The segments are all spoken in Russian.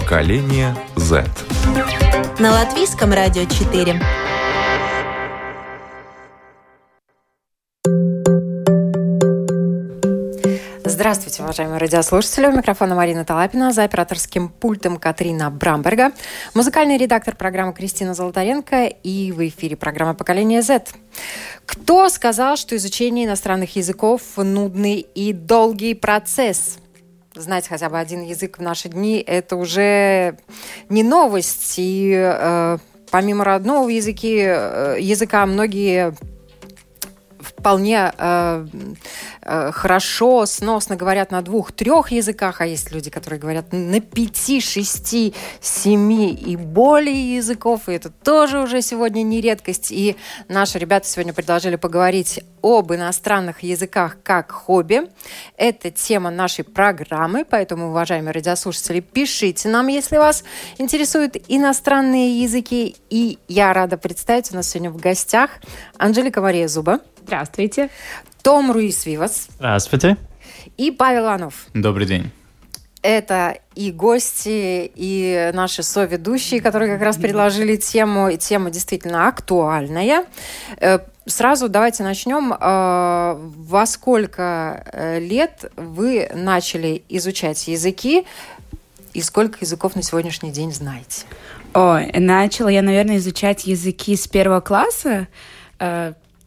Поколение Z. На латвийском радио 4. Здравствуйте, уважаемые радиослушатели. У микрофона Марина Талапина, за операторским пультом Катрина Брамберга, музыкальный редактор программы Кристина Золотаренко и в эфире программа «Поколение Z». Кто сказал, что изучение иностранных языков – нудный и долгий процесс? Знать хотя бы один язык в наши дни – это уже не новость. И э, помимо родного языки, э, языка многие вполне э, э, хорошо, сносно говорят на двух-трех языках, а есть люди, которые говорят на пяти, шести, семи и более языков, и это тоже уже сегодня не редкость. И наши ребята сегодня предложили поговорить об иностранных языках как хобби. Это тема нашей программы, поэтому, уважаемые радиослушатели, пишите нам, если вас интересуют иностранные языки. И я рада представить у нас сегодня в гостях Анжелика Мария Зуба. Здравствуйте. Том Руис Вивас. Здравствуйте. И Павел Иванов. Добрый день. Это и гости, и наши соведущие, которые как раз предложили тему. Тема действительно актуальная. Э, сразу давайте начнем. Э, во сколько э, лет вы начали изучать языки? И сколько языков на сегодняшний день знаете? Ой, начала я, наверное, изучать языки с первого класса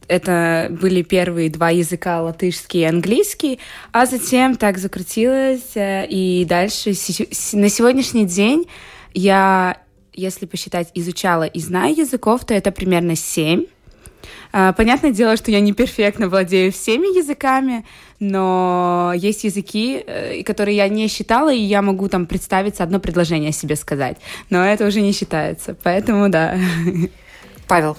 это были первые два языка, латышский и английский, а затем так закрутилось, э, и дальше на сегодняшний день я, если посчитать, изучала и знаю языков, то это примерно семь. А, понятное дело, что я не перфектно владею всеми языками, но есть языки, э, которые я не считала, и я могу там представиться одно предложение себе сказать. Но это уже не считается, поэтому да. Павел,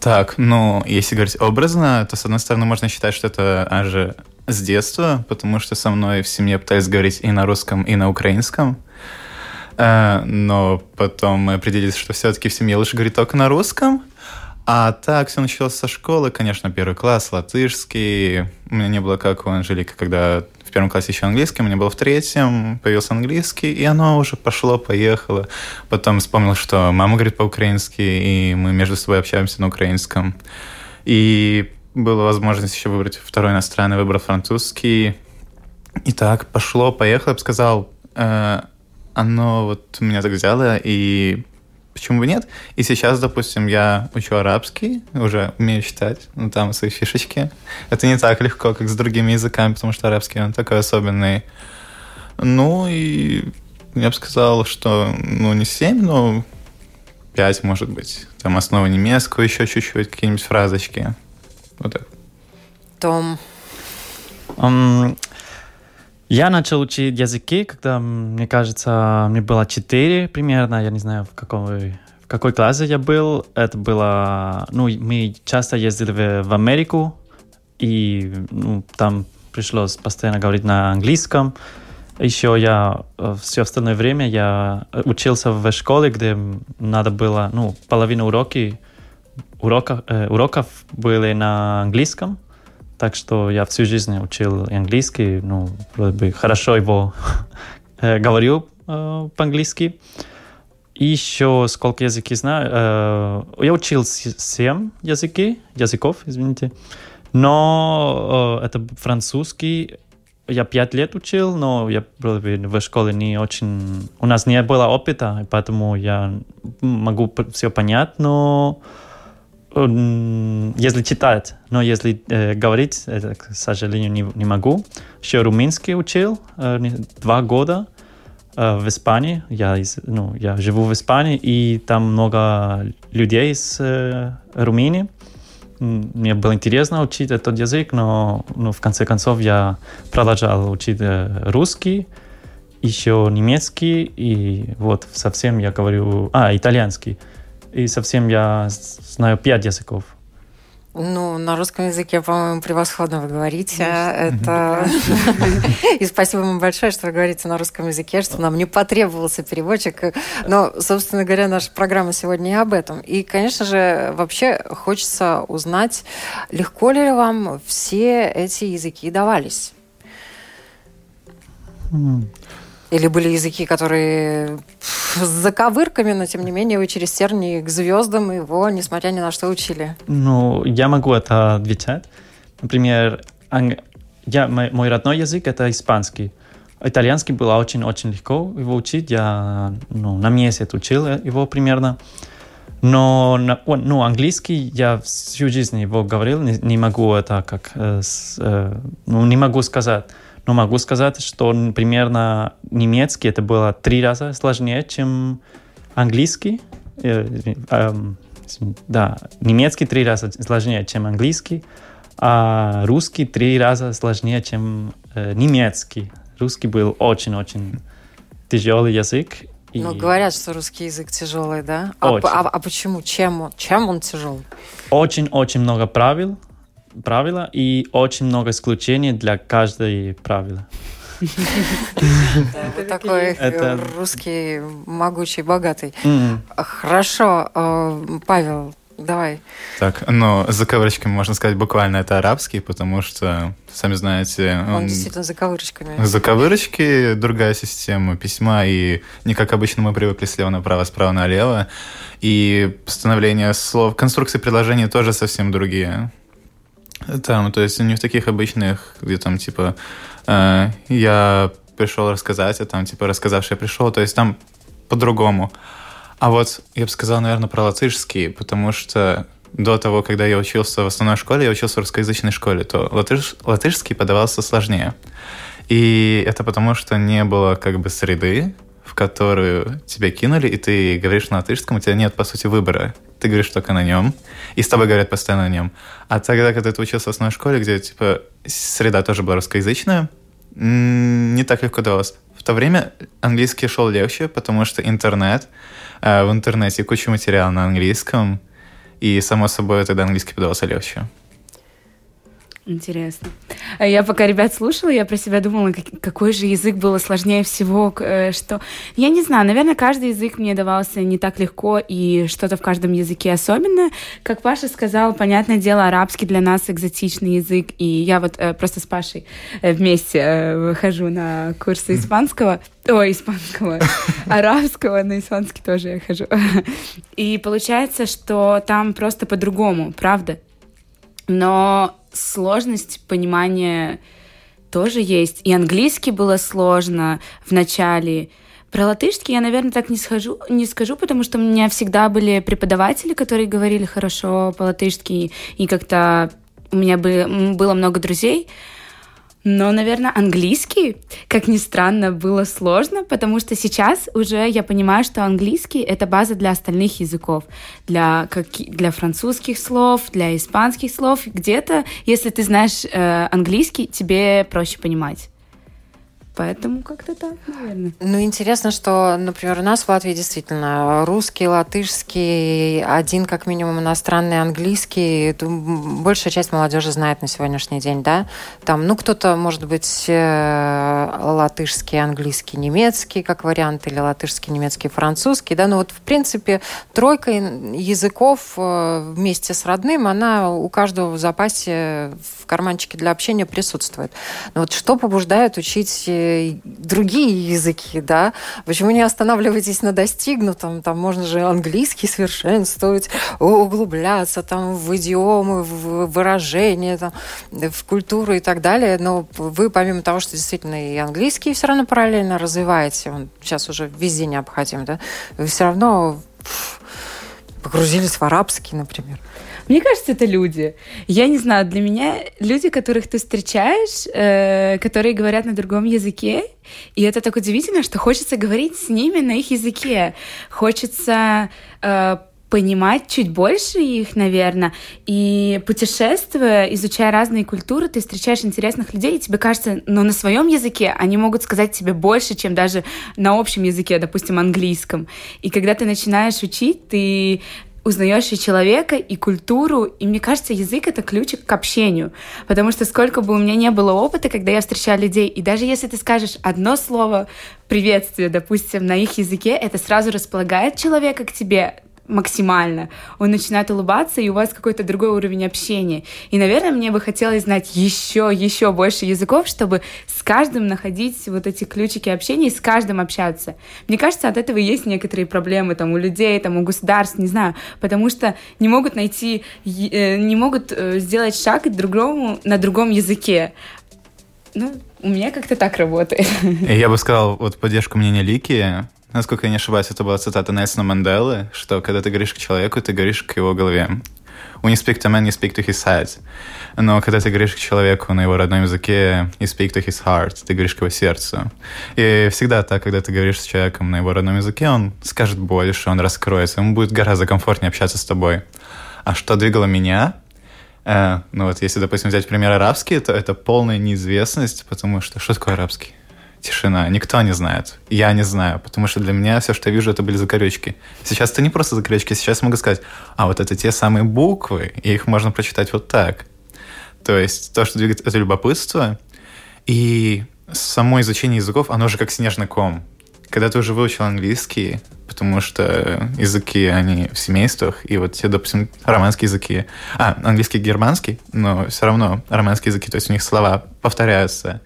так, ну, если говорить образно, то, с одной стороны, можно считать, что это аж с детства, потому что со мной в семье пытались говорить и на русском, и на украинском. Э, но потом мы определились, что все-таки в семье лучше говорить только на русском. А так, все началось со школы, конечно, первый класс, латышский. У меня не было как у Анжелики, когда в первом классе еще английский, у меня был в третьем, появился английский, и оно уже пошло, поехало. Потом вспомнил, что мама говорит по-украински, и мы между собой общаемся на украинском. И была возможность еще выбрать второй иностранный, выбрал французский. И так пошло, поехало, я бы сказал, э, оно вот меня так взяло, и почему бы нет? И сейчас, допустим, я учу арабский, уже умею читать, ну там свои фишечки. Это не так легко, как с другими языками, потому что арабский, он такой особенный. Ну и я бы сказал, что, ну, не 7, но 5, может быть. Там основа немецкого еще чуть-чуть, какие-нибудь фразочки. Вот так. Том. Um, я начал учить языки, когда, мне кажется, мне было 4 примерно, я не знаю, в каком в какой классе я был. Это было... Ну, мы часто ездили в, в Америку, и ну, там пришлось постоянно говорить на английском. Еще я э, все остальное время я учился в школе, где надо было, ну, половину уроки, урока, э, уроков были на английском. Так что я всю жизнь учил английский, ну, вроде бы хорошо его э, говорю э, по-английски. И еще сколько языки знаю. Э, я учил семь языки, языков, извините. Но это французский я пять лет учил, но я в школе не очень... У нас не было опыта, поэтому я могу все понять, но если читать, но если э, говорить, это, к сожалению, не, не могу. Еще румынский учил э, два года э, в Испании. Я, из, ну, я живу в Испании, и там много людей из э, Румынии. Мне было интересно учить этот язык, но ну, в конце концов я продолжал учить э, русский. еще немецкий, и вот совсем я говорю... А, итальянский. И совсем я знаю пять языков. Ну, на русском языке, по-моему, превосходно вы говорите. Это... И спасибо вам большое, что вы говорите на русском языке, что нам не потребовался переводчик. Но, собственно говоря, наша программа сегодня и об этом. И, конечно же, вообще хочется узнать, легко ли вам все эти языки давались? Или были языки, которые с заковырками, но тем не менее вы через тернии к звездам его, несмотря ни на что, учили? Ну, я могу это отвечать. Например, я, мой, мой родной язык это испанский. Итальянский было очень-очень легко его учить. Я ну, на месяц учил его примерно. Но ну, английский я всю жизнь его говорил, не, не могу это как, э, с, э, ну, не могу сказать. Но могу сказать, что примерно немецкий это было три раза сложнее, чем английский. Э, э, да, немецкий три раза сложнее, чем английский, а русский три раза сложнее, чем э, немецкий. Русский был очень-очень тяжелый язык. И... Ну, говорят, что русский язык тяжелый, да? А, а, а почему? Чем он, чем он тяжелый? Очень-очень много правил, правила и очень много исключений для каждой правила. Вы такой русский, могучий, богатый. Хорошо, э, Павел, Давай. Так, ну, заковырочками можно сказать буквально это арабский, потому что, сами знаете... Он, он действительно заковырочками. Заковырочки, другая система письма, и не как обычно мы привыкли слева направо, справа налево. И постановление слов, конструкции предложений тоже совсем другие. Там, то есть не в таких обычных, где там, типа, э, я пришел рассказать, а там, типа, рассказавший пришел, то есть там по-другому. А вот я бы сказал, наверное, про латышский, потому что до того, когда я учился в основной школе, я учился в русскоязычной школе, то латыш, латышский подавался сложнее. И это потому, что не было как бы среды, в которую тебя кинули, и ты говоришь на латышском, у тебя нет, по сути, выбора ты говоришь только на нем, и с тобой говорят постоянно на нем. А тогда, когда ты учился в основной школе, где, типа, среда тоже была русскоязычная, не так легко давалось. В то время английский шел легче, потому что интернет, э, в интернете куча материала на английском, и, само собой, тогда английский подавался легче. Интересно. Я пока ребят слушала, я про себя думала, какой же язык было сложнее всего, э, что... Я не знаю, наверное, каждый язык мне давался не так легко, и что-то в каждом языке особенно. Как Паша сказал, понятное дело, арабский для нас экзотичный язык, и я вот э, просто с Пашей э, вместе хожу на курсы испанского, Ой, испанского, арабского, на испанский тоже я хожу. И получается, что там просто по-другому, правда? Но сложность понимания тоже есть. И английский было сложно в начале. Про латышский я, наверное, так не, схожу, не скажу, потому что у меня всегда были преподаватели, которые говорили хорошо по-латышски, и как-то у меня было много друзей, но, наверное, английский, как ни странно, было сложно, потому что сейчас уже я понимаю, что английский — это база для остальных языков, для, как, для французских слов, для испанских слов. Где-то, если ты знаешь э, английский, тебе проще понимать. Поэтому как-то так, наверное. Ну, интересно, что, например, у нас в Латвии действительно русский, латышский, один как минимум иностранный английский. Большая часть молодежи знает на сегодняшний день, да? Там, ну, кто-то, может быть, э, латышский, английский, немецкий, как вариант, или латышский, немецкий, французский, да? Ну, вот, в принципе, тройка языков э, вместе с родным, она у каждого в запасе, в карманчике для общения присутствует. Но вот что побуждает учить другие языки, да? Почему не останавливаетесь на достигнутом? Там можно же английский совершенствовать, углубляться там в идиомы, в выражения, там, в культуру и так далее. Но вы, помимо того, что действительно и английский все равно параллельно развиваете, он сейчас уже везде необходим, да? Вы все равно погрузились в арабский, например. Мне кажется, это люди. Я не знаю, для меня люди, которых ты встречаешь, э, которые говорят на другом языке, и это так удивительно, что хочется говорить с ними на их языке. Хочется э, понимать чуть больше их, наверное. И путешествуя, изучая разные культуры, ты встречаешь интересных людей, и тебе кажется, ну, на своем языке они могут сказать тебе больше, чем даже на общем языке, допустим, английском. И когда ты начинаешь учить, ты узнаешь и человека, и культуру, и мне кажется, язык — это ключик к общению, потому что сколько бы у меня не было опыта, когда я встречала людей, и даже если ты скажешь одно слово приветствия, допустим, на их языке, это сразу располагает человека к тебе, максимально. Он начинает улыбаться, и у вас какой-то другой уровень общения. И, наверное, мне бы хотелось знать еще, еще больше языков, чтобы с каждым находить вот эти ключики общения и с каждым общаться. Мне кажется, от этого есть некоторые проблемы там у людей, там у государств, не знаю, потому что не могут найти, э, не могут э, сделать шаг другому на другом языке. Ну, у меня как-то так работает. Я бы сказал, вот поддержку мнения Лики, насколько я не ошибаюсь, это была цитата Нельсона Манделы, что когда ты говоришь к человеку, ты говоришь к его голове. When you speak to a man, you speak to his head. Но когда ты говоришь к человеку на его родном языке, you speak to his heart, ты говоришь к его сердцу. И всегда так, когда ты говоришь с человеком на его родном языке, он скажет больше, он раскроется, ему будет гораздо комфортнее общаться с тобой. А что двигало меня? Э, ну вот, если, допустим, взять пример арабский, то это полная неизвестность, потому что что такое арабский? Тишина. Никто не знает. Я не знаю, потому что для меня все, что я вижу, это были закорючки. Сейчас это не просто закорючки, сейчас могу сказать, а вот это те самые буквы, и их можно прочитать вот так. То есть то, что двигает, это любопытство, и само изучение языков, оно же как снежный ком. Когда ты уже выучил английский, потому что языки, они в семействах, и вот те, допустим, романские языки, а, английский, германский, но все равно романские языки, то есть у них слова повторяются,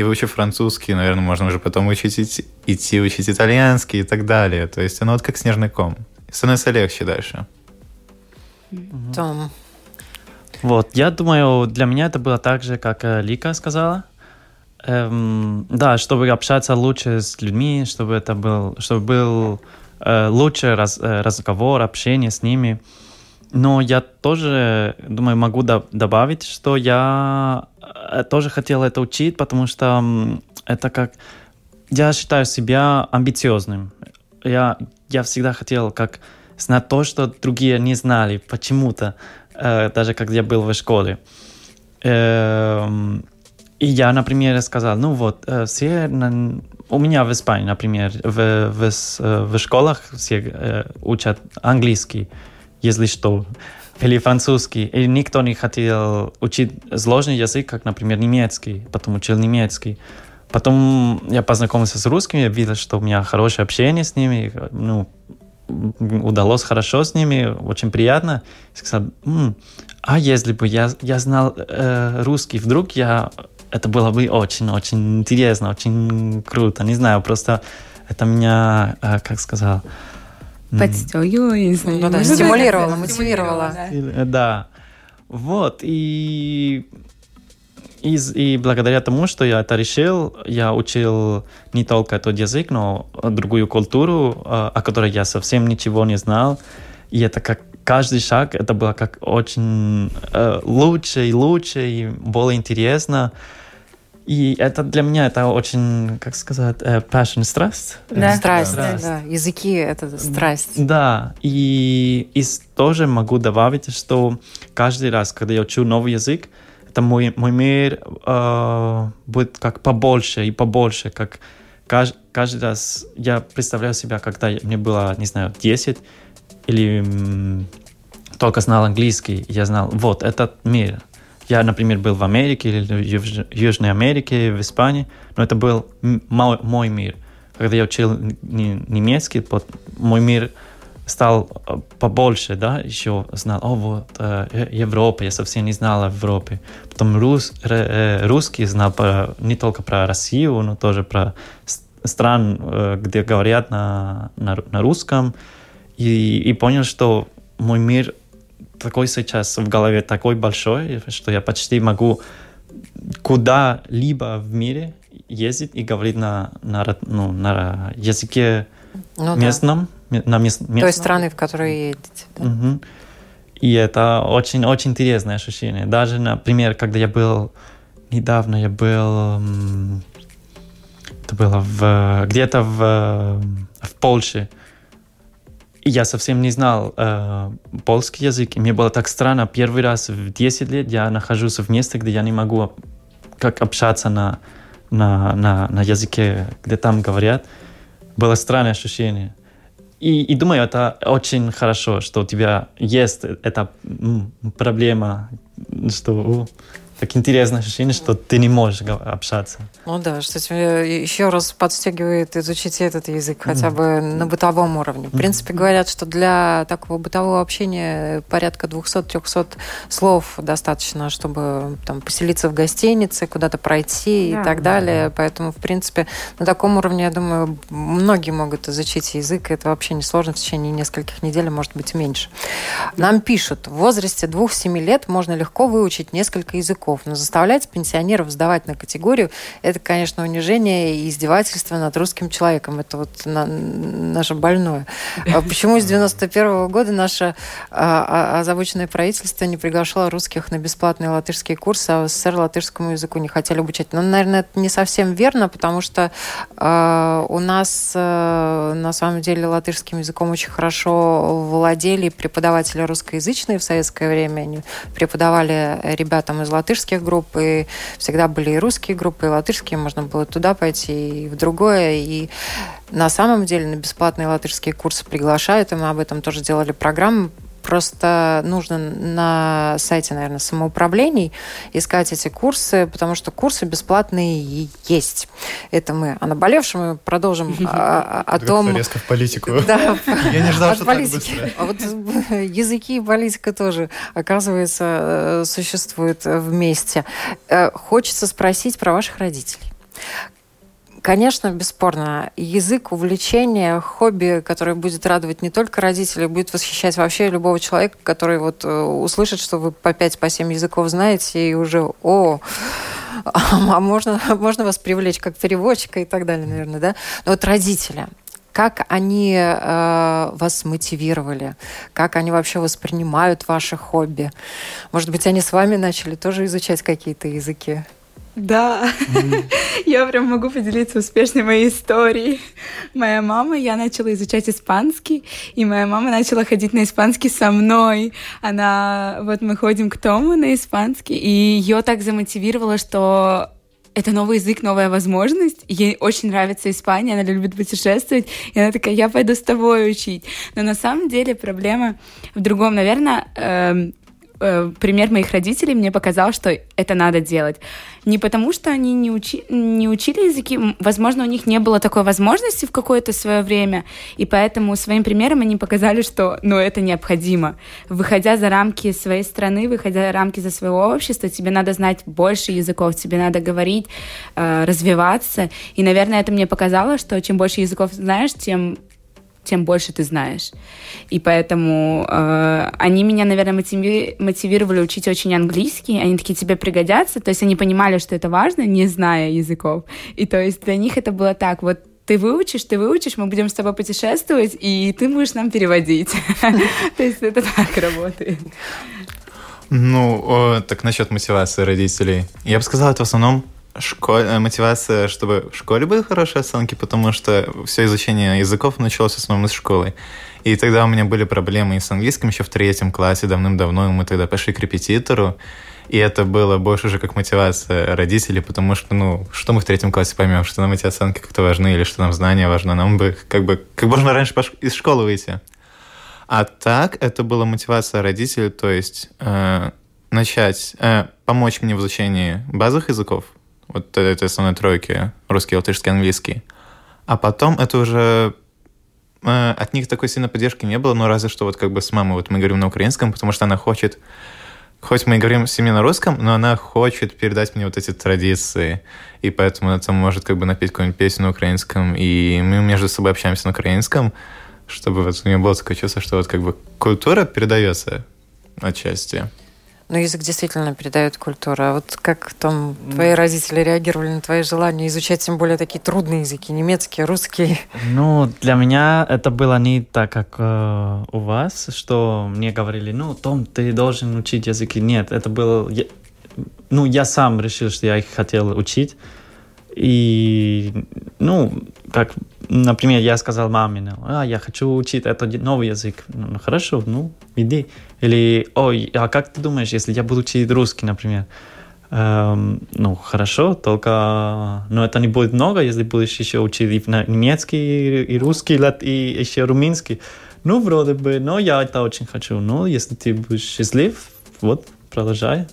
и выучив французский, наверное, можно уже потом учить идти, идти учить итальянский и так далее. То есть оно вот как снежный ком. Становится легче дальше. Том. Вот, я думаю, для меня это было так же, как э, Лика сказала. Эм, да, чтобы общаться лучше с людьми, чтобы это был, чтобы был э, лучше раз, э, разговор, общение с ними. Но я тоже, думаю, могу до добавить, что я Э, тоже хотел это учить, потому что это как... Я считаю себя амбициозным. Я, я всегда хотел как знать то, что другие не знали почему-то, э, даже когда я был в школе. Эм, и я, например, сказал, ну вот, э, все у меня в Испании, например, в, в, в школах все учат английский, если что или французский, или никто не хотел учить сложный язык, как, например, немецкий, потом учил немецкий. Потом я познакомился с русскими, я видел, что у меня хорошее общение с ними, ну, удалось хорошо с ними, очень приятно. Я сказал, М, а если бы я, я знал э, русский, вдруг я... Это было бы очень-очень интересно, очень круто. Не знаю, просто это меня, э, как сказал, подстегивала, я не знаю. Ну, да, стимулировала, мотивировала. Да. да. Вот, и, и, и благодаря тому, что я это решил, я учил не только этот язык, но другую культуру, а, о которой я совсем ничего не знал. И это как каждый шаг, это было как очень э, лучше и лучше, и более интересно. И это для меня это очень, как сказать, э, passion, страсть. Да. Страсть, да. да. Языки — это страсть. Да, и, и тоже могу добавить, что каждый раз, когда я учу новый язык, это мой, мой мир э, будет как побольше и побольше, как каждый, каждый раз я представляю себя, когда мне было, не знаю, 10 или только знал английский, я знал, вот, этот мир, я, например, был в Америке или в Южной Америке, в Испании, но это был мой, мой мир. Когда я учил немецкий, мой мир стал э, побольше, да, еще знал, о, вот, э, Европа, я совсем не знал о Европе. Потом рус, э, русский знал про, не только про Россию, но тоже про стран, э, где говорят на, на, на русском, и, и понял, что мой мир такой сейчас в голове такой большой, что я почти могу куда-либо в мире ездить и говорить на, на, ну, на языке ну, местном. Да. На мест, местном. Той страны, в которой едете. Да? Угу. И это очень-очень интересное ощущение. Даже, например, когда я был недавно, я был это было в, где-то в, в Польше, я совсем не знал э, польский язык, и мне было так странно. Первый раз в 10 лет я нахожусь в месте, где я не могу как общаться на, на, на, на языке, где там говорят. Было странное ощущение. И, и думаю, это очень хорошо, что у тебя есть эта проблема, что так интересное ощущение, что ты не можешь общаться. Ну да, что тебе еще раз подстегивает изучить этот язык хотя бы на бытовом уровне. В принципе, говорят, что для такого бытового общения порядка 200-300 слов достаточно, чтобы там поселиться в гостинице, куда-то пройти да, и так далее. Да. Поэтому, в принципе, на таком уровне, я думаю, многие могут изучить язык. Это вообще не сложно в течение нескольких недель, а может быть, меньше. Нам пишут, в возрасте 2-7 лет можно легко выучить несколько языков языков. Но заставлять пенсионеров сдавать на категорию, это, конечно, унижение и издевательство над русским человеком. Это вот на, наше больное. А почему с 91 -го года наше а, а, озабоченное правительство не приглашало русских на бесплатные латышские курсы, а в СССР латышскому языку не хотели обучать? Ну, наверное, это не совсем верно, потому что э, у нас э, на самом деле латышским языком очень хорошо владели преподаватели русскоязычные в советское время. Они преподавали ребятам из латышского латышских групп, и всегда были и русские группы, и латышские, можно было туда пойти, и в другое, и на самом деле на бесплатные латышские курсы приглашают, и мы об этом тоже делали программу, Просто нужно на сайте, наверное, самоуправлений искать эти курсы, потому что курсы бесплатные есть. Это мы. А наболевшем мы продолжим о, о том... Резко в политику. Да. Я не ждал, что так быстро. А вот языки и политика тоже, оказывается, э, существуют вместе. Э, хочется спросить про ваших родителей. Конечно, бесспорно, язык, увлечение, хобби, которое будет радовать не только родителей, будет восхищать вообще любого человека, который вот э, услышит, что вы по 5 по 7 языков знаете, и уже, о, а можно, можно вас привлечь как переводчика и так далее, наверное, да? Но вот родители, как они э, вас мотивировали, как они вообще воспринимают ваши хобби. Может быть, они с вами начали тоже изучать какие-то языки? Да, mm-hmm. я прям могу поделиться успешной моей историей. Моя мама, я начала изучать испанский, и моя мама начала ходить на испанский со мной. Она, вот мы ходим к Тому на испанский, и ее так замотивировало, что это новый язык, новая возможность. Ей очень нравится Испания, она любит путешествовать. И она такая, я пойду с тобой учить. Но на самом деле проблема в другом. Наверное, эм, э, пример моих родителей мне показал, что это надо делать. Не потому, что они не, учи, не учили языки, возможно, у них не было такой возможности в какое-то свое время, и поэтому своим примером они показали, что ну, это необходимо. Выходя за рамки своей страны, выходя за рамки за своего общества, тебе надо знать больше языков, тебе надо говорить, э, развиваться. И, наверное, это мне показало, что чем больше языков знаешь, тем тем больше ты знаешь. И поэтому э, они меня, наверное, мотиви мотивировали учить очень английский. Они такие тебе пригодятся. То есть они понимали, что это важно, не зная языков. И то есть для них это было так, вот ты выучишь, ты выучишь, мы будем с тобой путешествовать, и ты будешь нам переводить. То есть это так работает. Ну, так насчет мотивации родителей. Я бы сказал, это в основном школе, э, мотивация, чтобы в школе были хорошие оценки, потому что все изучение языков началось в основном из школы. И тогда у меня были проблемы и с английским еще в третьем классе давным-давно, и мы тогда пошли к репетитору, и это было больше уже как мотивация родителей, потому что, ну, что мы в третьем классе поймем, что нам эти оценки как-то важны, или что нам знания важны, нам бы как бы как можно раньше из школы выйти. А так, это была мотивация родителей, то есть э, начать, э, помочь мне в изучении базовых языков, вот этой основной тройки, русский, латышский, английский. А потом это уже э, от них такой сильной поддержки не было, но разве что вот как бы с мамой, вот мы говорим на украинском, потому что она хочет, хоть мы и говорим с семьей на русском, но она хочет передать мне вот эти традиции, и поэтому она там может как бы напеть какую-нибудь песню на украинском, и мы между собой общаемся на украинском, чтобы вот у нее было такое чувство, что вот как бы культура передается отчасти. Ну, язык действительно передает культуру. А вот как там твои родители реагировали на твои желания изучать тем более такие трудные языки, немецкий, русский? Ну, для меня это было не так, как э, у вас, что мне говорили, ну, Том, ты должен учить языки. Нет, это было... Я, ну, я сам решил, что я их хотел учить. И, ну, как например, я сказал маме, ну, а, я хочу учить этот новый язык. Ну, хорошо, ну, иди. Или, ой, а как ты думаешь, если я буду учить русский, например? Эм, ну, хорошо, только но это не будет много, если будешь еще учить и немецкий, и русский, и еще румынский. Ну, вроде бы, но я это очень хочу. Ну, если ты будешь счастлив, вот, продолжай.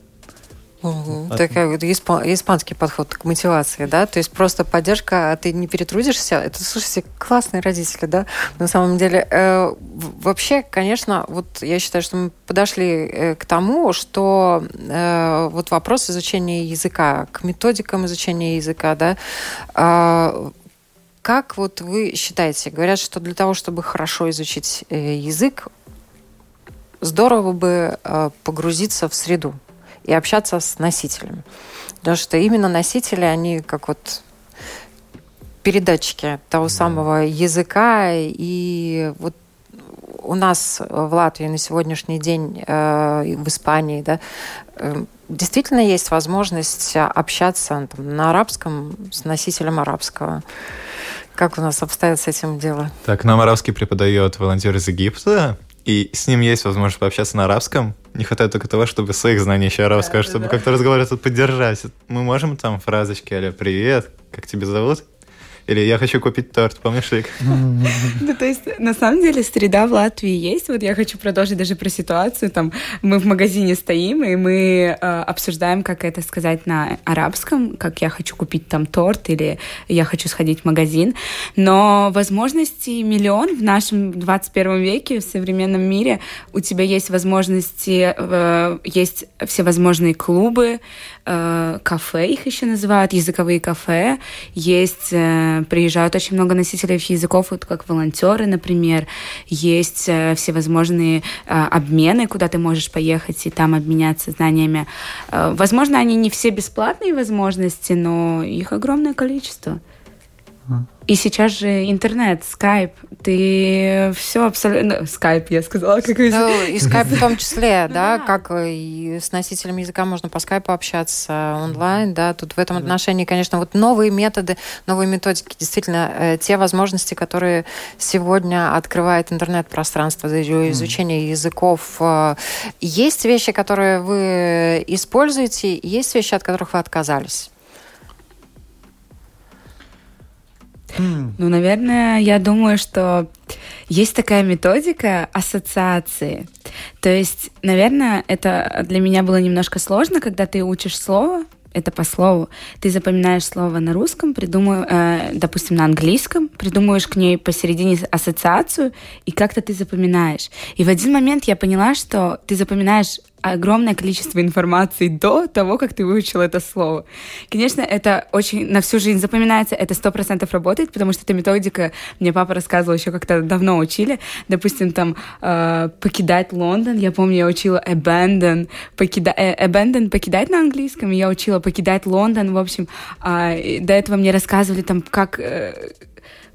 Угу. Такой вот испанский подход к мотивации, да, то есть просто поддержка, а ты не перетрудишься. Это, слушайте, классные родители, да, на самом деле. Э, вообще, конечно, вот я считаю, что мы подошли э, к тому, что э, вот вопрос изучения языка, к методикам изучения языка, да, э, как вот вы считаете, говорят, что для того, чтобы хорошо изучить э, язык, здорово бы э, погрузиться в среду, и общаться с носителями. Потому что именно носители, они как вот передатчики того самого языка. И вот у нас в Латвии на сегодняшний день, э, в Испании, да, э, действительно есть возможность общаться там, на арабском с носителем арабского. Как у нас обстоят с этим дело? Так, нам арабский преподает волонтер из Египта, и с ним есть возможность пообщаться на арабском. Не хватает только того, чтобы своих знаний еще арабского, да, чтобы да. как-то разговаривать, поддержать. Мы можем там фразочки, аля, привет, как тебя зовут? Или я хочу купить торт, помнишь, Вик? Ну, то есть, на самом деле, среда в Латвии есть. Вот я хочу продолжить даже про ситуацию. Там мы в магазине стоим, и мы э, обсуждаем, как это сказать на арабском, как я хочу купить там торт, или я хочу сходить в магазин. Но возможностей миллион в нашем 21 веке, в современном мире. У тебя есть возможности, э, есть всевозможные клубы, э, кафе их еще называют, языковые кафе. Есть э, приезжают очень много носителей языков, вот как волонтеры, например. Есть э, всевозможные э, обмены, куда ты можешь поехать и там обменяться знаниями. Э, возможно, они не все бесплатные возможности, но их огромное количество. И сейчас же интернет, скайп, ты все абсолютно... Скайп, я сказала, как Ну, и скайп в том числе, да, как и с носителем языка можно по скайпу общаться онлайн, да, тут в этом отношении, конечно, вот новые методы, новые методики, действительно, э, те возможности, которые сегодня открывает интернет-пространство для изучения языков. Э, есть вещи, которые вы используете, есть вещи, от которых вы отказались? Ну, наверное, я думаю, что есть такая методика ассоциации. То есть, наверное, это для меня было немножко сложно, когда ты учишь слово, это по слову. Ты запоминаешь слово на русском, придумаю, э, допустим, на английском, придумываешь к ней посередине ассоциацию, и как-то ты запоминаешь. И в один момент я поняла, что ты запоминаешь огромное количество информации до того, как ты выучил это слово. Конечно, это очень на всю жизнь запоминается, это сто процентов работает, потому что эта методика, мне папа рассказывал еще как-то давно учили. Допустим, там э, покидать Лондон, я помню, я учила abandon, покида... э, abandon покидать на английском, я учила покидать Лондон, в общем, э, до этого мне рассказывали там, как э,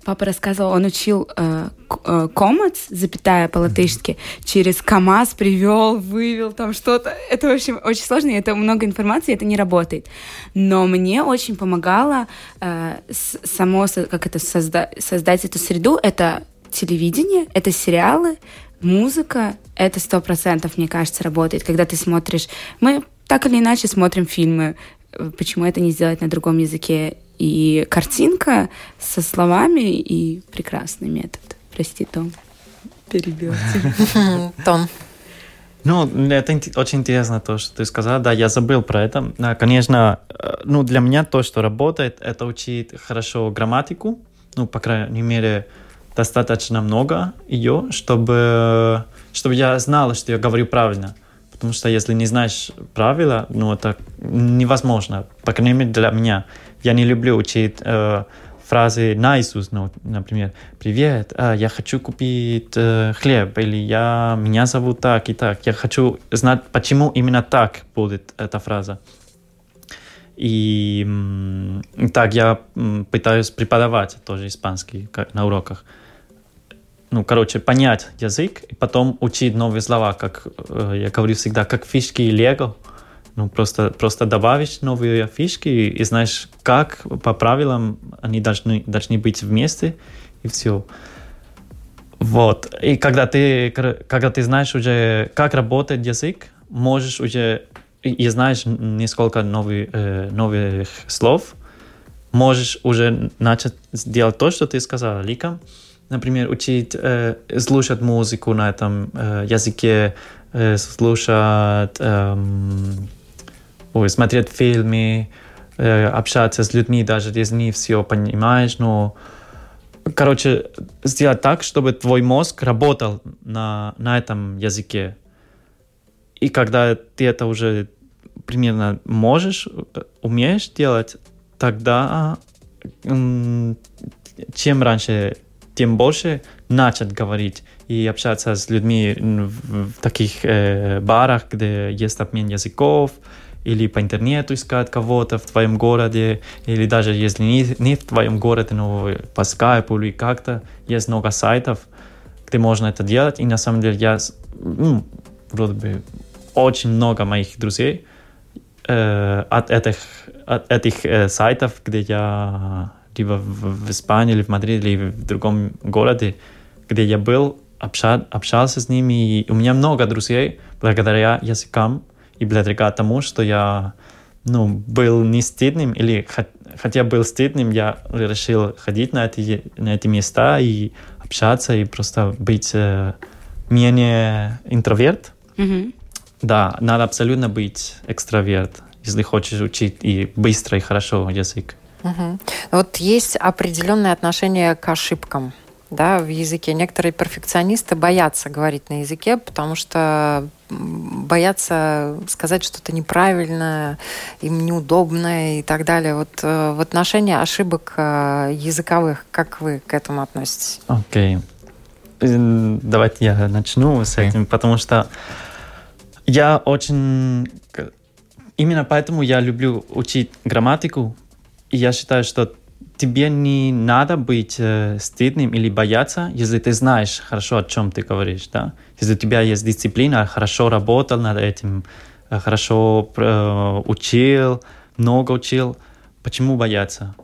Папа рассказывал, он учил э, э, комац, запятая по-латышски, через КАМАЗ привел, вывел там что-то. Это, в общем, очень сложно, это много информации, это не работает. Но мне очень помогало э, само, как это, созда создать эту среду. Это телевидение, это сериалы, музыка. Это сто процентов, мне кажется, работает. Когда ты смотришь... Мы так или иначе смотрим фильмы. Почему это не сделать на другом языке? И картинка со словами и прекрасный метод. Прости, Том, перебил тебя. Том. Ну, это очень интересно то, что ты сказал. Да, я забыл про это. Конечно, э, ну, для меня то, что работает, это учить хорошо грамматику. Ну, по крайней мере, достаточно много ее, чтобы, чтобы я знал, что я говорю правильно. Потому что если не знаешь правила, ну, это невозможно. По крайней мере, для меня. Я не люблю учить э, фразы наизусть, ну, например, «Привет, а, я хочу купить э, хлеб» или «Я, меня зовут так и так». Я хочу знать, почему именно так будет эта фраза. И так я пытаюсь преподавать тоже испанский на уроках. Ну, короче, понять язык и потом учить новые слова, как э, я говорю всегда, как фишки и лего. Ну, просто, просто добавишь новые фишки и знаешь, как по правилам они должны, должны быть вместе, и все. Вот. И когда ты, когда ты знаешь уже, как работает язык, можешь уже и знаешь несколько новых, э, новых слов, можешь уже начать делать то, что ты сказала, Лика. Например, учить э, слушать музыку на этом э, языке, э, слушать, э, ой, смотреть фильмы, э, общаться с людьми, даже если не все понимаешь, но короче, сделать так, чтобы твой мозг работал на, на этом языке. И когда ты это уже примерно можешь, умеешь делать, тогда чем раньше, тем больше начать говорить и общаться с людьми в таких э, барах, где есть обмен языков, или по интернету искать кого-то в твоем городе, или даже если не, не в твоем городе, но по скайпу или как-то, есть много сайтов, где можно это делать. И на самом деле я, ну, вроде бы, очень много моих друзей э, от этих, от этих э, сайтов, где я либо в, в Испании, или в Мадриде, или в другом городе, где я был, обща, общался с ними. И у меня много друзей благодаря языкам и благодаря тому, что я ну, был не стыдным, или хотя был стыдным, я решил ходить на эти, на эти места и общаться, и просто быть э, менее интроверт. Mm-hmm. Да, надо абсолютно быть экстраверт, если хочешь учить и быстро, и хорошо язык. Угу. Вот есть определенное отношение к ошибкам да, в языке. Некоторые перфекционисты боятся говорить на языке, потому что боятся сказать что-то неправильное, им неудобное и так далее. Вот э, в отношении ошибок э, языковых, как вы к этому относитесь? Окей. Okay. Давайте я начну с этим, потому что я очень... Именно поэтому я люблю учить грамматику. И я считаю, что тебе не надо быть э, стыдным или бояться, если ты знаешь хорошо, о чем ты говоришь, да? Если у тебя есть дисциплина, хорошо работал над этим, э, хорошо э, учил, много учил, почему бояться?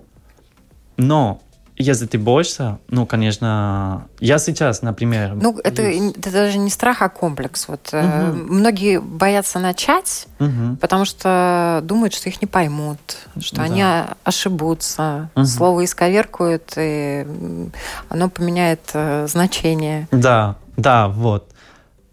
Но если ты боишься, ну, конечно, я сейчас, например... Ну, это, это даже не страх, а комплекс. Вот угу. э, многие боятся начать, угу. потому что думают, что их не поймут, что да. они ошибутся, угу. слово исковеркуют, и оно поменяет э, значение. Да, да, вот.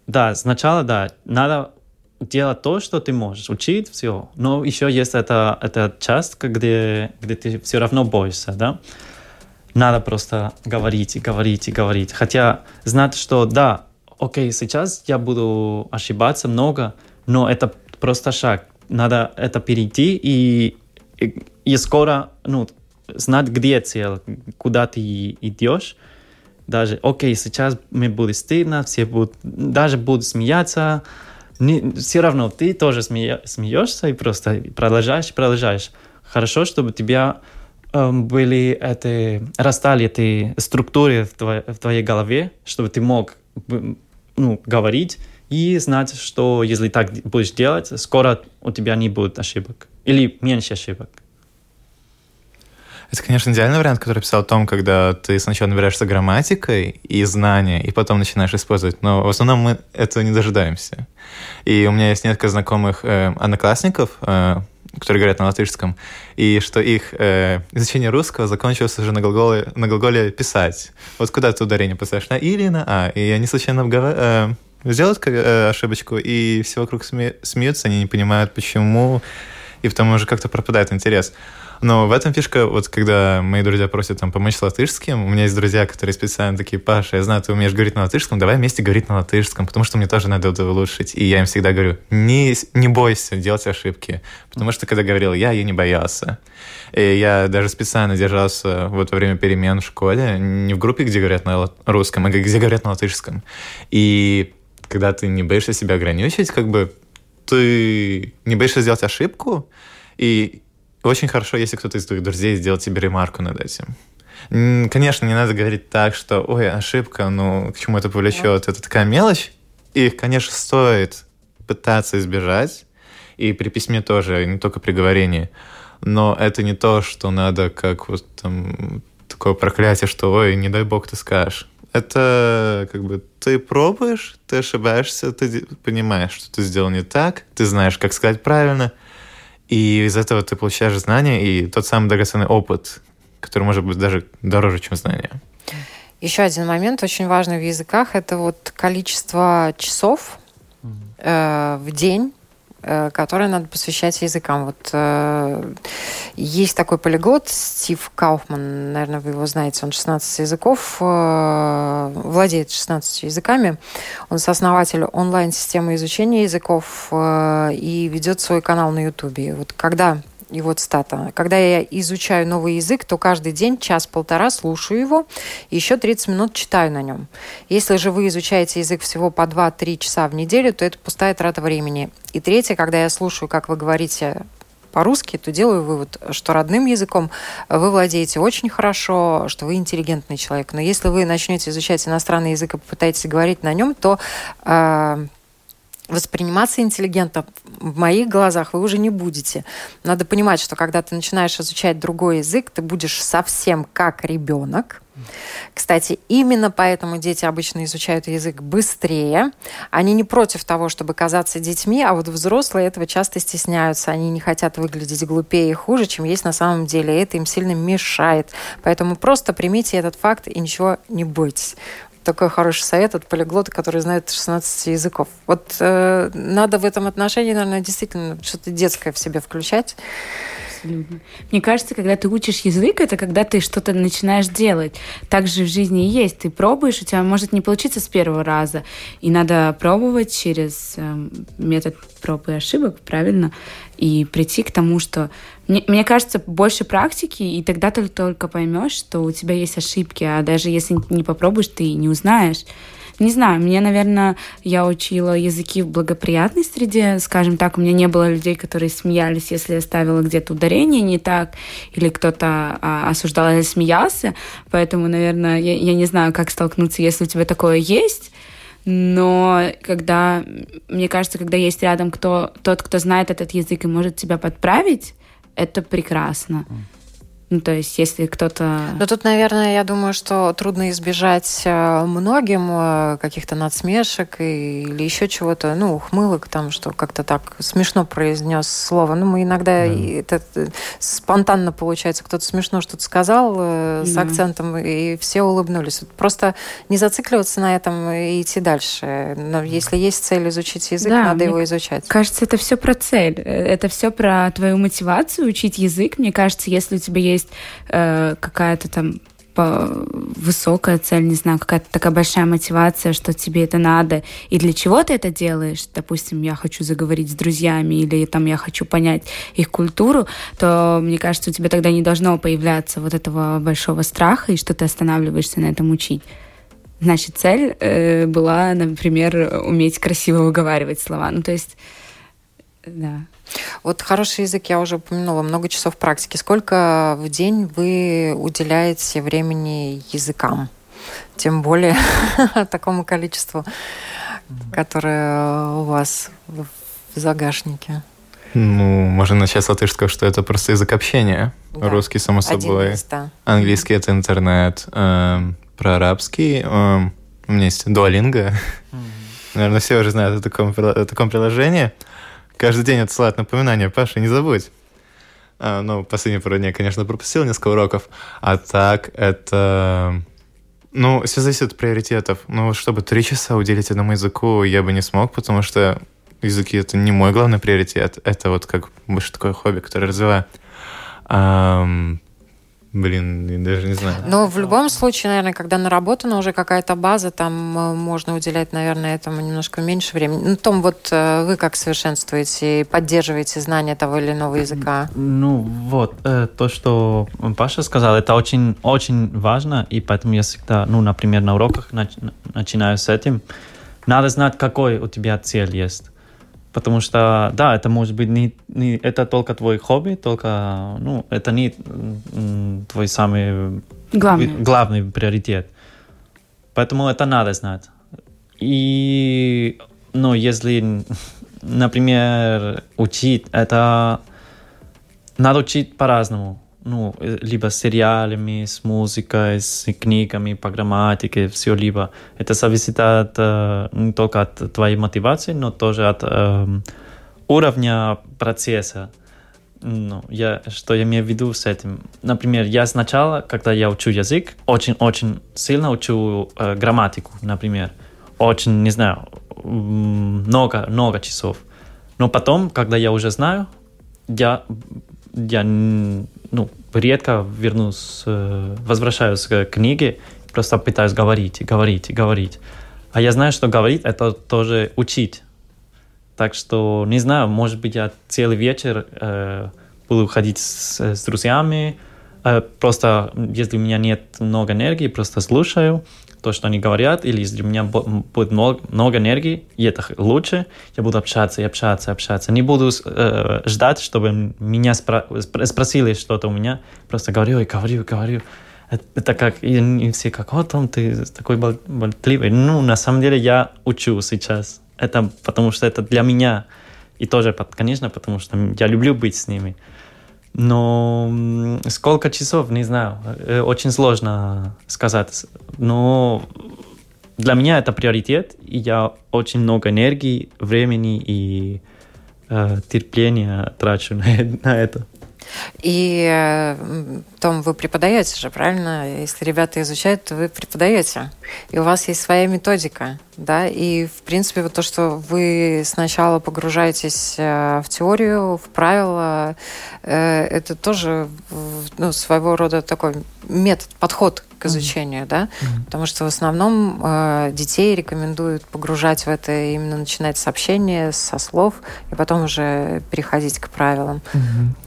Да, сначала, да, надо делать то, что ты можешь, учить все. Но еще есть эта, эта часть, где, где ты все равно боишься, да? Надо просто говорить и говорить и говорить. Хотя знать, что да, окей, сейчас я буду ошибаться много, но это просто шаг. Надо это перейти и, и, и скоро ну, знать, где цель, куда ты идешь. Даже, окей, сейчас мне будет стыдно, все будут, даже будут смеяться, не, все равно ты тоже смея, смеешься и просто продолжаешь, продолжаешь. Хорошо, чтобы тебя были эти, растали эти структуры в твоей, в твоей голове, чтобы ты мог ну, говорить и знать, что если так будешь делать, скоро у тебя не будет ошибок или меньше ошибок. Это, конечно, идеальный вариант, который писал о том, когда ты сначала набираешься грамматикой и знания, и потом начинаешь использовать. Но в основном мы этого не дожидаемся. И у меня есть несколько знакомых э, одноклассников, э, которые говорят на латышском, и что их э, изучение русского закончилось уже на глаголе, на глаголе «писать». Вот куда ты ударение поставишь, на «и» или на «а», и они случайно э, сделают э, ошибочку, и все вокруг сме смеются, они не понимают, почему, и потому уже как-то пропадает интерес. Но в этом фишка, вот когда мои друзья просят там помочь с латышским, у меня есть друзья, которые специально такие, Паша, я знаю, ты умеешь говорить на латышском, давай вместе говорить на латышском, потому что мне тоже надо это улучшить. И я им всегда говорю, не, не бойся делать ошибки, потому что когда говорил я, я не боялся. И я даже специально держался вот во время перемен в школе, не в группе, где говорят на русском, а где говорят на латышском. И когда ты не боишься себя ограничить, как бы ты не боишься сделать ошибку, и очень хорошо, если кто-то из твоих друзей сделал тебе ремарку над этим. Конечно, не надо говорить так, что, ой, ошибка, ну, к чему это повлечет. Это такая мелочь. И, конечно, стоит пытаться избежать. И при письме тоже, и не только при говорении. Но это не то, что надо как вот там такое проклятие, что ой, не дай бог ты скажешь. Это как бы ты пробуешь, ты ошибаешься, ты понимаешь, что ты сделал не так, ты знаешь, как сказать правильно, и из этого ты получаешь знания и тот самый драгоценный опыт, который может быть даже дороже, чем знания. Еще один момент очень важный в языках – это вот количество часов э, в день, э, которые надо посвящать языкам. Вот э, есть такой полиглот Стив Кауфман, наверное, вы его знаете, он 16 языков, э, владеет 16 языками. Он сооснователь онлайн-системы изучения языков э, и ведет свой канал на Ютубе. Вот когда и вот стата. Когда я изучаю новый язык, то каждый день час-полтора слушаю его, и еще 30 минут читаю на нем. Если же вы изучаете язык всего по 2-3 часа в неделю, то это пустая трата времени. И третье, когда я слушаю, как вы говорите по-русски, то делаю вывод, что родным языком вы владеете очень хорошо, что вы интеллигентный человек. Но если вы начнете изучать иностранный язык и попытаетесь говорить на нем, то э, восприниматься интеллигентно в моих глазах вы уже не будете. Надо понимать, что когда ты начинаешь изучать другой язык, ты будешь совсем как ребенок. Кстати, именно поэтому дети обычно изучают язык быстрее. Они не против того, чтобы казаться детьми, а вот взрослые этого часто стесняются. Они не хотят выглядеть глупее и хуже, чем есть на самом деле. Это им сильно мешает. Поэтому просто примите этот факт и ничего не бойтесь такой хороший совет от полиглота, который знает 16 языков. Вот э, надо в этом отношении, наверное, действительно что-то детское в себе включать. Абсолютно. Мне кажется, когда ты учишь язык, это когда ты что-то начинаешь делать. Так же в жизни и есть. Ты пробуешь, у тебя может не получиться с первого раза. И надо пробовать через э, метод проб и ошибок, правильно? И прийти к тому, что... Мне, кажется, больше практики, и тогда ты только поймешь, что у тебя есть ошибки, а даже если не попробуешь, ты не узнаешь. Не знаю, мне, наверное, я учила языки в благоприятной среде, скажем так, у меня не было людей, которые смеялись, если я ставила где-то ударение не так, или кто-то а, осуждал или смеялся, поэтому, наверное, я, я не знаю, как столкнуться, если у тебя такое есть, но когда, мне кажется, когда есть рядом кто, тот, кто знает этот язык и может тебя подправить, это прекрасно. Ну, то есть, если кто-то... Ну, тут, наверное, я думаю, что трудно избежать э, многим э, каких-то надсмешек или еще чего-то, ну, ухмылок там, что как-то так смешно произнес слово. Ну, мы иногда mm. это э, спонтанно получается, кто-то смешно что-то сказал mm. с акцентом, и все улыбнулись. Просто не зацикливаться на этом и идти дальше. Но если есть цель изучить язык, да, надо его изучать. Кажется, это все про цель. Это все про твою мотивацию учить язык. Мне кажется, если у тебя есть есть э, какая-то там высокая цель, не знаю, какая-то такая большая мотивация, что тебе это надо, и для чего ты это делаешь, допустим, я хочу заговорить с друзьями, или там я хочу понять их культуру, то, мне кажется, у тебя тогда не должно появляться вот этого большого страха, и что ты останавливаешься на этом учить. Значит, цель э, была, например, уметь красиво выговаривать слова. Ну, то есть, да. Вот хороший язык я уже упомянула, много часов практики. Сколько в день вы уделяете времени языкам? Тем более такому количеству, которое у вас в загашнике. Ну, можно начать с латышского, что это просто язык общения. Да. Русский, само собой. Да. Английский — это интернет. Эм, про арабский эм, у меня есть дуалинга. Mm-hmm. Наверное, все уже знают о таком, о таком приложении. Каждый день отсылает напоминания. Паша, не забудь. А, ну, последние пару дней, конечно, пропустил несколько уроков. А так, это... Ну, все зависит от приоритетов. Ну, чтобы три часа уделить одному языку, я бы не смог, потому что языки — это не мой главный приоритет. Это вот как больше такое хобби, которое развиваю. Блин, даже не знаю. Но в любом случае, наверное, когда наработана уже какая-то база, там э, можно уделять, наверное, этому немножко меньше времени. Ну, Том, вот э, вы как совершенствуете, поддерживаете знания того или иного языка? Ну, вот, э, то, что Паша сказал, это очень, очень важно, и поэтому я всегда, ну, например, на уроках начинаю с этим. Надо знать, какой у тебя цель есть. Потому что, да, это может быть не, не это только твой хобби, только, ну, это не твой самый главный, главный приоритет. Поэтому это надо знать. И, ну, если например, учить, это надо учить по-разному. Ну, либо с сериалами, с музыкой, с книгами по грамматике, все либо. Это зависит от, э, не только от твоей мотивации, но тоже от э, уровня процесса. Ну, я, что я имею в виду с этим? Например, я сначала, когда я учу язык, очень-очень сильно учу э, грамматику, например. Очень, не знаю, много, много часов. Но потом, когда я уже знаю, я, я ну, редко вернусь, э, возвращаюсь к книге, просто пытаюсь говорить, говорить, говорить. А я знаю, что говорить — это тоже учить. Так что, не знаю, может быть, я целый вечер э, буду ходить с, с друзьями, э, просто, если у меня нет много энергии, просто слушаю, то, что они говорят, или если у меня будет много, много энергии, и это лучше, я буду общаться и общаться, общаться. Не буду э, ждать, чтобы меня спро спросили что-то у меня. Просто говорю и говорю, и говорю. Это как, и все как, о, Том, ты такой болтливый. Ну, на самом деле я учу сейчас. Это потому что это для меня. И тоже, конечно, потому что я люблю быть с ними. Но сколько часов, не знаю, э, очень сложно сказать. Но для меня это приоритет, и я очень много энергии, времени и э, терпения трачу на, на это. И, э, Том, вы преподаете же, правильно? Если ребята изучают, то вы преподаете. И у вас есть своя методика, да? И, в принципе, вот то, что вы сначала погружаетесь э, в теорию, в правила, э, это тоже ну, своего рода такой метод, подход к изучению, mm-hmm. да? Mm-hmm. Потому что в основном детей рекомендуют погружать в это, именно начинать с общения, со слов, и потом уже переходить к правилам. Mm-hmm.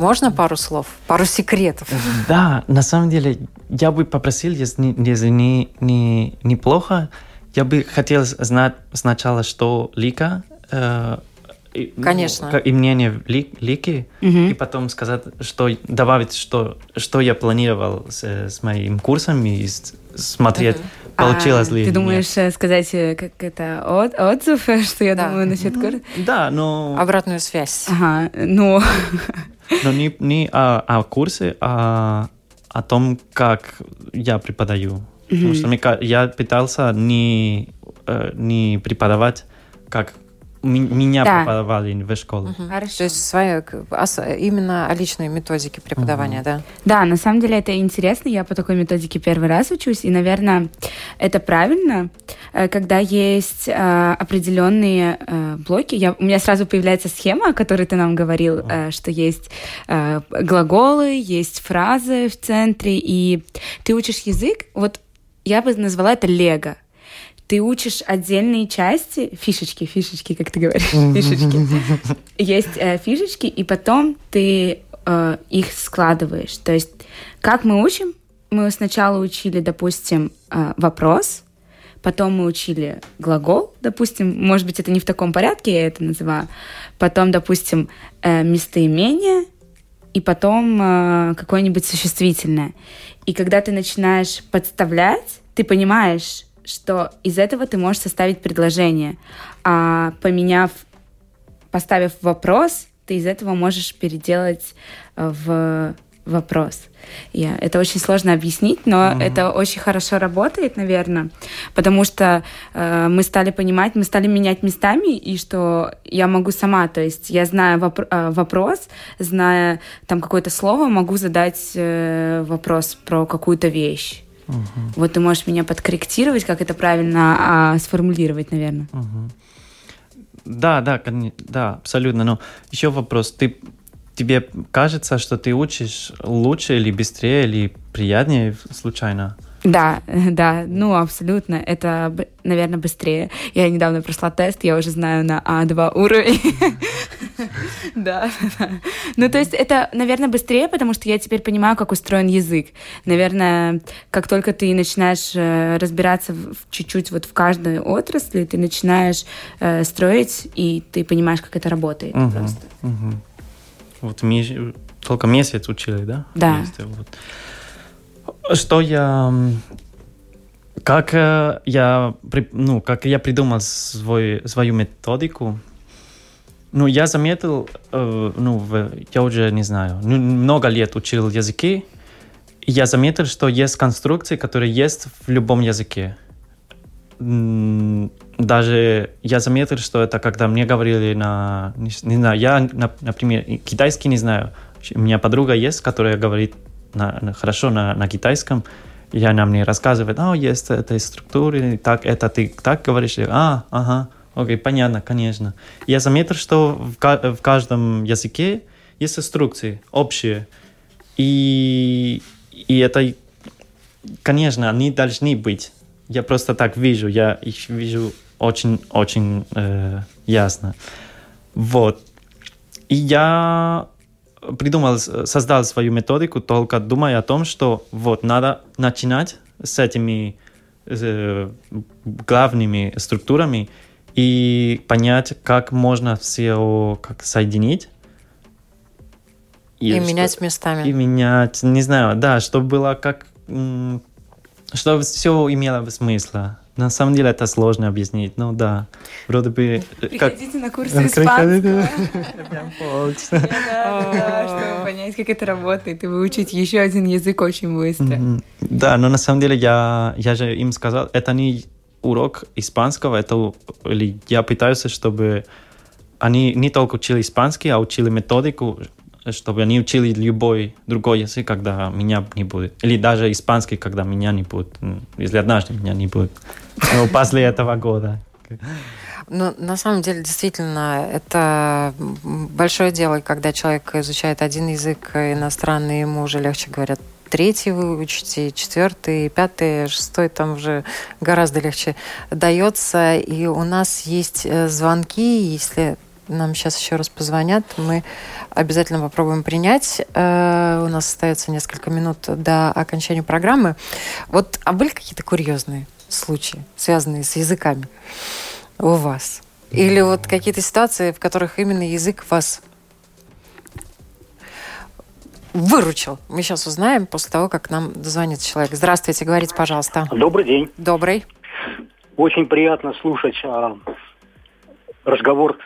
Можно пару слов, пару секретов? Да, на самом деле я бы попросил, если, если не, не, неплохо, я бы хотел знать сначала, что Лика, э, Конечно. Ну, и мнение ли, Лики, угу. и потом сказать, что добавить, что, что я планировал с, с моим курсом и смотреть, угу. получилось а, ли. Ты думаешь нет. сказать э, как это от, отзыв, что я да. думаю насчет курса? Да, но... Обратную связь. Ага, ну... Но не, не о, о курсе, а о том, как я преподаю. Mm-hmm. Потому что мне, я пытался не, э, не преподавать, как меня да. преподавали в школе. Угу. Хорошо. То есть своя, именно о личной методике преподавания, угу. да? Да, на самом деле это интересно. Я по такой методике первый раз учусь, и, наверное, это правильно, э, когда есть э, определенные э, блоки. Я, у меня сразу появляется схема, о которой ты нам говорил, э, что есть э, глаголы, есть фразы в центре, и ты учишь язык. Вот я бы назвала это лего ты учишь отдельные части, фишечки, фишечки, как ты говоришь, фишечки. Есть э, фишечки, и потом ты э, их складываешь. То есть, как мы учим? Мы сначала учили, допустим, э, вопрос, потом мы учили глагол, допустим, может быть, это не в таком порядке, я это называю, потом, допустим, э, местоимение, и потом э, какое-нибудь существительное. И когда ты начинаешь подставлять, ты понимаешь, что из этого ты можешь составить предложение, а поменяв, поставив вопрос, ты из этого можешь переделать э, в вопрос. Я, это очень сложно объяснить, но mm-hmm. это очень хорошо работает, наверное, потому что э, мы стали понимать, мы стали менять местами, и что я могу сама, то есть я знаю воп- э, вопрос, зная там какое-то слово, могу задать э, вопрос про какую-то вещь. Угу. Вот ты можешь меня подкорректировать, как это правильно а, сформулировать, наверное. Угу. Да, да, да, абсолютно. Но еще вопрос. Ты тебе кажется, что ты учишь лучше или быстрее или приятнее случайно? Да, да, ну абсолютно. Это, наверное, быстрее. Я недавно прошла тест, я уже знаю на А2 уровень. Да, Ну, то есть это, наверное, быстрее, потому что я теперь понимаю, как устроен язык. Наверное, как только ты начинаешь э, разбираться чуть-чуть вот в каждой отрасли, ты начинаешь э, строить, и ты понимаешь, как это работает просто. Вот только месяц учили, да? Да. Что я как э, я, ну, как я придумал свой, свою методику, Ну, я заметил, э, ну, я уже не знаю, ну, много лет учил языки, я заметил, что есть конструкции, которые есть в любом языке. Даже я заметил, что это когда мне говорили на... Не, знаю, я, на, например, китайский не знаю. У меня подруга есть, которая говорит на, хорошо на, на китайском, и она мне рассказывает, а, есть этой структуры, так, это ты так говоришь, а, ага, окей, понятно, конечно. Я заметил, что в, в каждом языке есть инструкции общие, и, и это, конечно, они должны быть. Я просто так вижу, я их вижу очень-очень э, ясно. Вот. И я придумал, создал свою методику, только думая о том, что вот надо начинать с этими э, главными структурами и понять, как можно все как соединить. И, и менять местами. И менять, не знаю, да, чтобы было как... Чтобы все имело смысл. На самом деле это сложно объяснить, ну да. Вроде бы... Э, Приходите на курсы испанского. Чтобы понять, как это работает, и выучить еще один язык очень быстро. Да, но на самом деле я, я же им сказал, это не урок испанского, это или я пытаюсь, чтобы они не только учили испанский, а учили методику, чтобы они учили любой другой язык, когда меня не будет. Или даже испанский, когда меня не будет. Если однажды меня не будет. Но после этого года. Ну, на самом деле, действительно, это большое дело, когда человек изучает один язык иностранный, ему уже легче говорят третий выучить, и четвертый, и пятый, шестой там уже гораздо легче дается. И у нас есть э, звонки, если нам сейчас еще раз позвонят, мы обязательно попробуем принять. Э, у нас остается несколько минут до окончания программы. Вот, а были какие-то курьезные случаи, связанные с языками у вас? Или вот какие-то ситуации, в которых именно язык вас выручил. Мы сейчас узнаем после того, как нам дозвонится человек. Здравствуйте, говорите, пожалуйста. Добрый день. Добрый. Очень приятно слушать а, разговор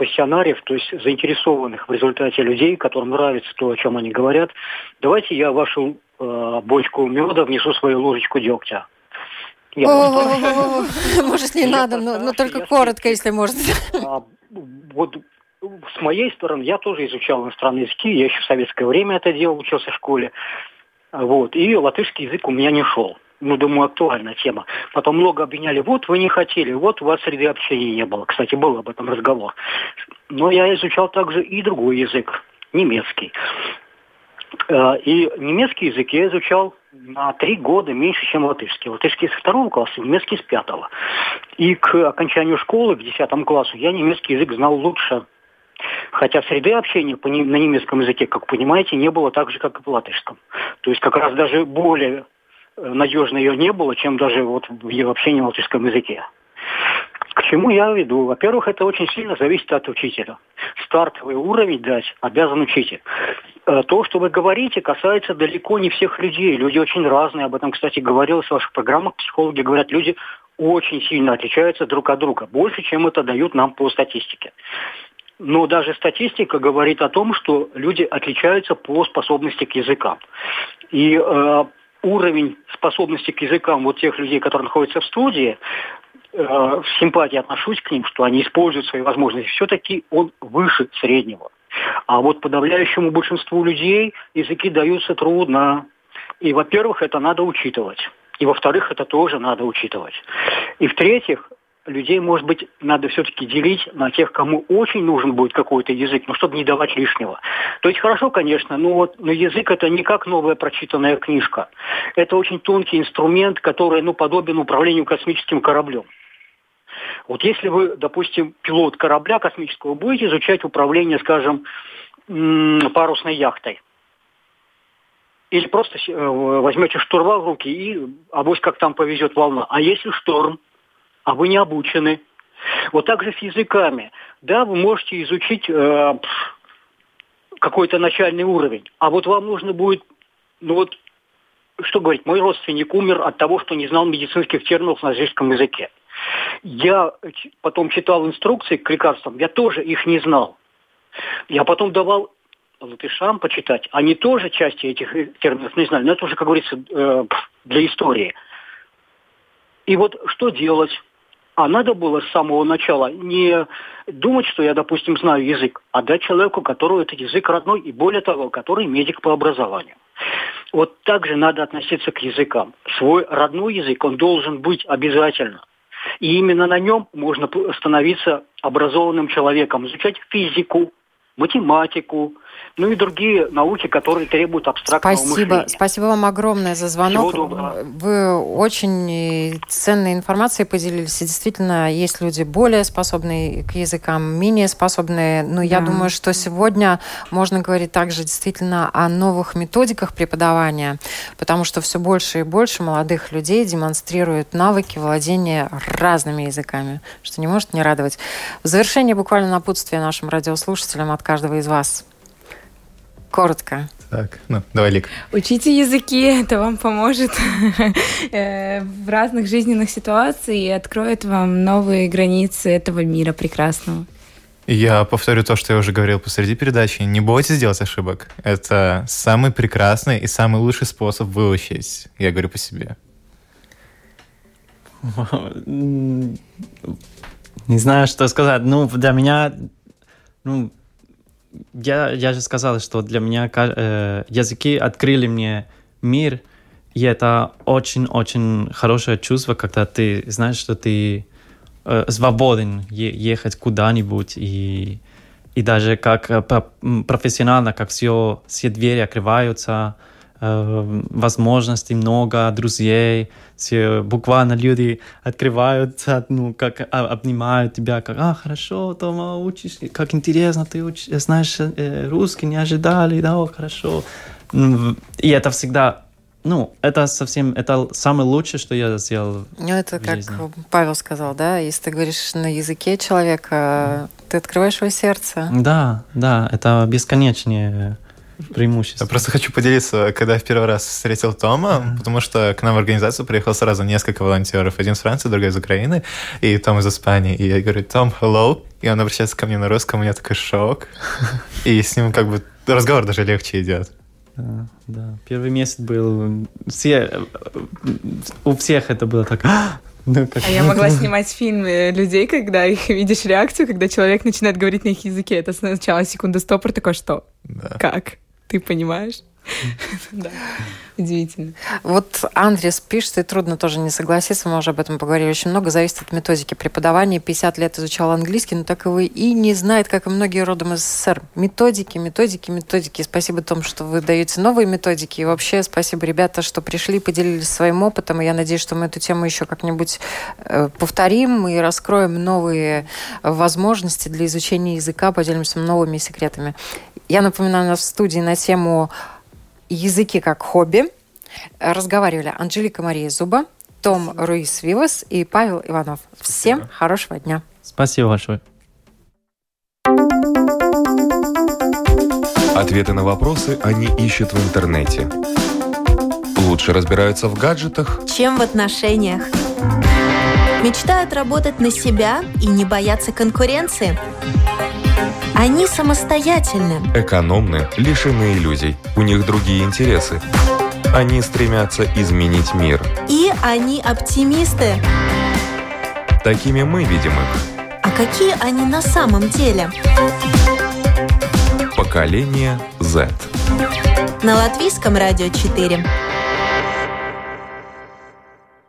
пассионариев, то есть заинтересованных в результате людей, которым нравится то, о чем они говорят. Давайте я вашу э, бочку меда внесу свою ложечку дегтя. Может, не надо, но только коротко, если можно. А, вот с моей стороны, я тоже изучал иностранные языки, я еще в советское время это делал, учился в школе. Вот, и латышский язык у меня не шел. Ну, думаю, актуальная тема. Потом много обвиняли, вот вы не хотели, вот у вас среды общения не было. Кстати, был об этом разговор. Но я изучал также и другой язык, немецкий. Э, и немецкий язык я изучал на три года меньше, чем латышский. Латышский с второго класса, немецкий с пятого. И к окончанию школы, к десятому классу, я немецкий язык знал лучше, Хотя среды общения на немецком языке, как понимаете, не было так же, как и в латышском. То есть как раз даже более надежно ее не было, чем даже вот в общении на латышском языке. К чему я веду? Во-первых, это очень сильно зависит от учителя. Стартовый уровень дать обязан учитель. Э, то, что вы говорите, касается далеко не всех людей. Люди очень разные. Об этом, кстати, говорилось в ваших программах. Психологи говорят, люди очень сильно отличаются друг от друга. Больше, чем это дают нам по статистике. Но даже статистика говорит о том, что люди отличаются по способности к языкам. И э, уровень способности к языкам вот тех людей, которые находятся в студии, э, в симпатии отношусь к ним, что они используют свои возможности, все-таки он выше среднего. А вот подавляющему большинству людей языки даются трудно. И, во-первых, это надо учитывать. И, во-вторых, это тоже надо учитывать. И, в-третьих, людей, может быть, надо все-таки делить на тех, кому очень нужен будет какой-то язык, но чтобы не давать лишнего. То есть хорошо, конечно, но вот но язык это не как новая прочитанная книжка. Это очень тонкий инструмент, который ну, подобен управлению космическим кораблем. Вот если вы, допустим, пилот корабля космического, будете изучать управление, скажем, парусной яхтой, или просто э, возьмете штурвал в руки и авось как там повезет волна. А если шторм, а вы не обучены. Вот так же с языками. Да, вы можете изучить э, какой-то начальный уровень, а вот вам нужно будет, ну вот, что говорить, мой родственник умер от того, что не знал медицинских терминов на английском языке. Я потом читал инструкции к лекарствам, я тоже их не знал. Я потом давал латышам почитать. Они тоже части этих терминов не знали. Но это уже, как говорится, э, для истории. И вот что делать? А надо было с самого начала не думать, что я, допустим, знаю язык, а дать человеку, которого этот язык родной, и более того, который медик по образованию. Вот так же надо относиться к языкам. Свой родной язык, он должен быть обязательно. И именно на нем можно становиться образованным человеком, изучать физику, математику, ну и другие науки, которые требуют абстрактного спасибо, мышления. Спасибо вам огромное за звонок. Вы очень ценной информацией поделились. И действительно, есть люди более способные к языкам, менее способные. Но я думаю, что сегодня можно говорить также действительно о новых методиках преподавания, потому что все больше и больше молодых людей демонстрируют навыки владения разными языками, что не может не радовать. В завершение буквально напутствие нашим радиослушателям от каждого из вас. Коротко. Так, ну, давай, Лик. Учите языки, это вам поможет э, в разных жизненных ситуациях и откроет вам новые границы этого мира прекрасного. Я повторю то, что я уже говорил посреди передачи. Не бойтесь делать ошибок. Это самый прекрасный и самый лучший способ выучить. Я говорю по себе. Не знаю, что сказать. Ну, для меня, ну, я, я же сказал, что для меня э, языки открыли мне мир, и это очень-очень хорошее чувство, когда ты знаешь, что ты э, свободен е- ехать куда-нибудь, и, и даже как э, профессионально, как все, все двери открываются, э, возможностей много, друзей, все буквально люди открываются, ну, как а, обнимают тебя, как, а, хорошо, Тома, учишь, как интересно, ты учишь, знаешь э, русский, не ожидали, да, о, хорошо. И это всегда ну, это совсем, это самое лучшее, что я сделал. Ну, это как жизни. Павел сказал, да, если ты говоришь на языке человека, ты открываешь его сердце. Да, да, это бесконечнее преимущество. Я просто хочу поделиться, когда я в первый раз встретил Тома, mm-hmm. потому что к нам в организацию приехало сразу несколько волонтеров. Один из Франции, другой из Украины, и Том из Испании. И я говорю, Том, hello. И он обращается ко мне на русском, у меня такой шок. И с ним как бы разговор даже легче идет. Да, да. Первый месяц был... Все... У всех это было так... «А!» ну, как... А я могла снимать фильмы людей, когда их видишь реакцию, когда человек начинает говорить на их языке. Это сначала секунда стопор, такой, что? Да. Как? Ты понимаешь? Да, удивительно. Вот Андрес пишет, и трудно тоже не согласиться, мы уже об этом поговорили, очень много зависит от методики преподавания. 50 лет изучал английский, но так его и не знает, как и многие родом из СССР. Методики, методики, методики. Спасибо том, что вы даете новые методики. И вообще спасибо, ребята, что пришли, поделились своим опытом. И я надеюсь, что мы эту тему еще как-нибудь э, повторим и раскроем новые возможности для изучения языка, поделимся новыми секретами. Я напоминаю, у нас в студии на тему «Языки как хобби» разговаривали Анжелика Мария Зуба, том Руис Вивас и Павел Иванов. Всем Спасибо. хорошего дня. Спасибо большое. Ответы на вопросы они ищут в интернете. Лучше разбираются в гаджетах, чем в отношениях. Мечтают работать на себя и не бояться конкуренции. Они самостоятельны. Экономны, лишены иллюзий. У них другие интересы. Они стремятся изменить мир. И они оптимисты. Такими мы видим их. А какие они на самом деле? Поколение Z. На латвийском радио 4.